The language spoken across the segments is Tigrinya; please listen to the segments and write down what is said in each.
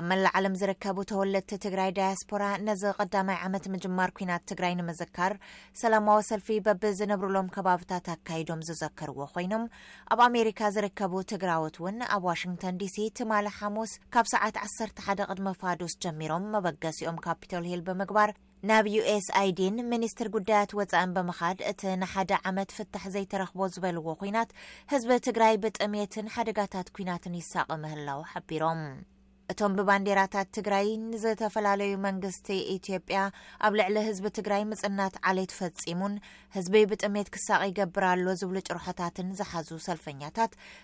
ኣብ መላእ ዓለም ዝርከቡ ተወለድቲ ትግራይ ዳያስፖራ ነዚ ቀዳማይ ዓመት ምጅማር ኲናት ትግራይ ንምዝካር ሰላማዊ ሰልፊ በቢ ዝነብሩሎም ከባብታት ኣካይዶም ዝዘከርዎ ኮይኖም ኣብ ኣሜሪካ ዝርከቡ ትግራዎት እውን ኣብ ዋሽንግተን ዲሲ ትማሊ ሓሙስ ካብ ሰዓት 11 ቅድሚ ፋዱስ ጀሚሮም መበገሲኦም ካፒቶል ሂል ብምግባር ናብ ዩኤስኣይዲን ሚኒስትር ጉዳያት ወፃእን ብምኻድ እቲ ንሓደ ዓመት ፍታሕ ዘይተረኽቦ ዝበልዎ ኹናት ህዝቢ ትግራይ ብጥምየትን ሓደጋታት ኩናትን ይሳቐ ምህላው ሓቢሮም። እቶም ብባንዴራታት ትግራይ ንዝተፈላለዩ መንግስቲ ኢትዮጵያ ኣብ ልዕሊ ህዝቢ ትግራይ ምፅናት ዓሌት ፈፂሙን ህዝቢ ብጥምየት ክሳቐ ይገብር ኣሎ ዝብሉ ጭርሖታትን ዝሓዙ ሰልፈኛታት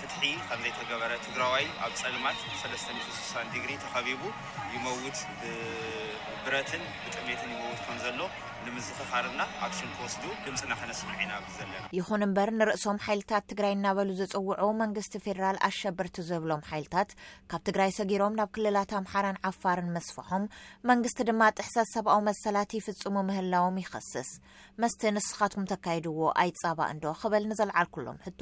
ፍትሒ ከምዘይተገበረ ትግራዋይ ኣብ ፀልማት ሰለስተ ሚእትን ስሳን ዲግሪ ተኸቢቡ ይመውት ብብረትን ብጥሜትን ይመውት ከምዘሎ ንምዝኽኻር እና ኣክሽን ክወስዱ ድምፅና ከነስምዕ ኢና ኣብዚ ዘለና። ይኹን እምበር ንርእሶም ሓይልታት ትግራይ እናበሉ ዝፅውዑ መንግስቲ ፌዴራል ኣሸበርቲ ዝብሎም ሓይልታት ካብ ትግራይ ሰጊሮም ናብ ክልላት ኣምሓራን ዓፋርን ምስፍሖም መንግስቲ ድማ ጥሕሰት ሰብኣዊ መሰላት ይፍፅሙ ምህላዎም ይኸስስ። መስቲ ንስኻትኩም ተካይድዎ ኣይፃባእንዶ ክብል ንዘልዓልኩሎም ሕቶ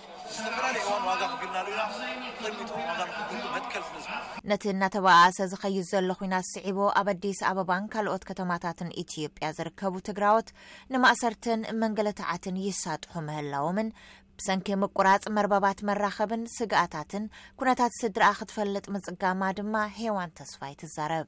ብዝተፈላለየ እዋን ዋጋ ክግናሉ ኢና፣ ብቕድሚት እውን ዋጋ ንኽግንሉ መትከል ስለ ዝኾነ። ነቲ እናተበኣኣሰ ዝኸይድ ዘሎ ኹናት ስዒቡ ኣብ ኣዲስ ኣበባን ካልኦት ከተማታትን ኢትዮጵያ ዝርከቡ ትግራዎት ንማእሰርትን መንገለታዓትን ይሳጥሑ ምህላዎምን ብሰንኪ ምቁራፅ መርበባት መራኸብን ስግኣታትን ኩነታት ስድርኣ ክትፈልጥ ምፅጋማ ድማ ሄዋን ተስፋይ ትዛረብ።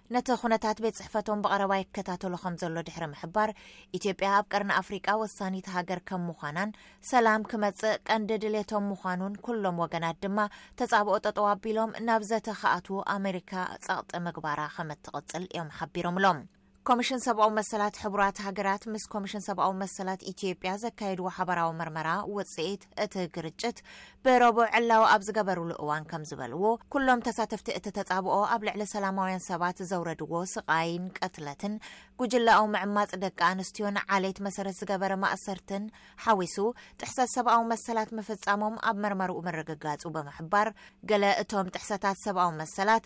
ነቲ ኩነታት ቤት ጽሕፈቶም ብቐረባ ይከታተሎ ከም ዘሎ ድሕሪ ምሕባር፣ ኢትዮጵያ ኣብ ቀርኒ ኣፍሪቃ ወሳኒት ሃገር ከም ምዃናን ሰላም ክመጽእ ቀንዲ ድሌቶም ምዃኑን ኩሎም ወገናት ድማ ተጻብኦ ጠጠው ኣቢሎም ናብ ዘተ ክኣትዉ ኣመሪካ ጸቕጢ ምግባራ ከም እትቕጽል እዮም ሓቢሮምሎም። ኮሚሽን ሰብኣዊ መሰላት ሕቡራት ሃገራት ምስ ኮሚሽን ሰብኣዊ መሰላት ኢትዮጵያ ዘካየድዎ ሓባራዊ ምርመራ ውጽኢት እቲ ግርጭት ብሮቡዕ ዕላዊ ኣብ ዝገበሩሉ እዋን ከም ዝበልዎ፣ ኩሎም ተሳተፍቲ እቲ ተጻብኦ ኣብ ልዕሊ ሰላማውያን ሰባት ዘውረድዎ ስቓይን ቅትለትን፣ ጉጅለኣዊ ምዕማጽ ደቂ ኣንስትዮን ዓሌት መሰረት ዝገበረ ማእሰርትን ሓዊሱ ጥሕሰት ሰብኣዊ መሰላት ምፍጻሞም ኣብ መርመርኡ ምርግጋጹ ብምሕባር፣ ገለ እቶም ጥሕሰታት ሰብኣዊ መሰላት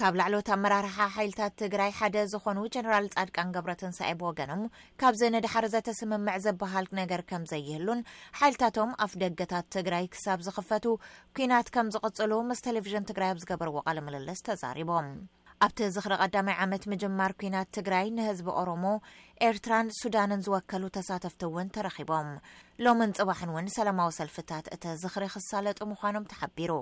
ካብ ላዕለዎት ኣመራርሓ ሓይልታት ትግራይ ሓደ ዝኾኑ ጀነራል ፃድቃን ገብረትንሳኤ ብወገኖም ካብዚ ንደሓር ዘተ ስምምዕ ዝበሃል ነገር ከምዘይህሉን ሓይልታቶም ኣፍደገታት ትግራይ ክሳብ ዝኽፈቱ ኲናት ከምዝቕፅሉ ምስ ቴሌቪዥን ትግራይ ኣብ ዝገበርዎ ቃለ ምልልስ ተዛሪቦም። ኣብቲ ዝኽሪ ቀዳማይ ዓመት ምጅማር ኲናት ትግራይ ንህዝቢ ኦሮሞ፣ ኤርትራን ሱዳንን ዝወከሉ ተሳተፍቲ እውን ተረኺቦም። ሎምን ፅባሕን እውን ሰላማዊ ሰልፍታት እቲ ዝኽሪ ክሳለጡ ምዃኖም ተሓቢሩ።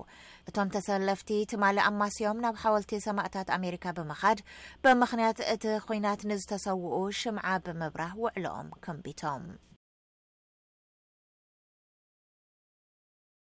እቶም ተሰለፍቲ ትማሊ ኣማስዮም ናብ ሓወልቲ ሰማእታት ኣሜሪካ ብምኻድ ብምኽንያት እቲ ኹናት ንዝተሰውኡ ሽምዓ ብምብራህ ውዕሎኦም ከንቢቶም።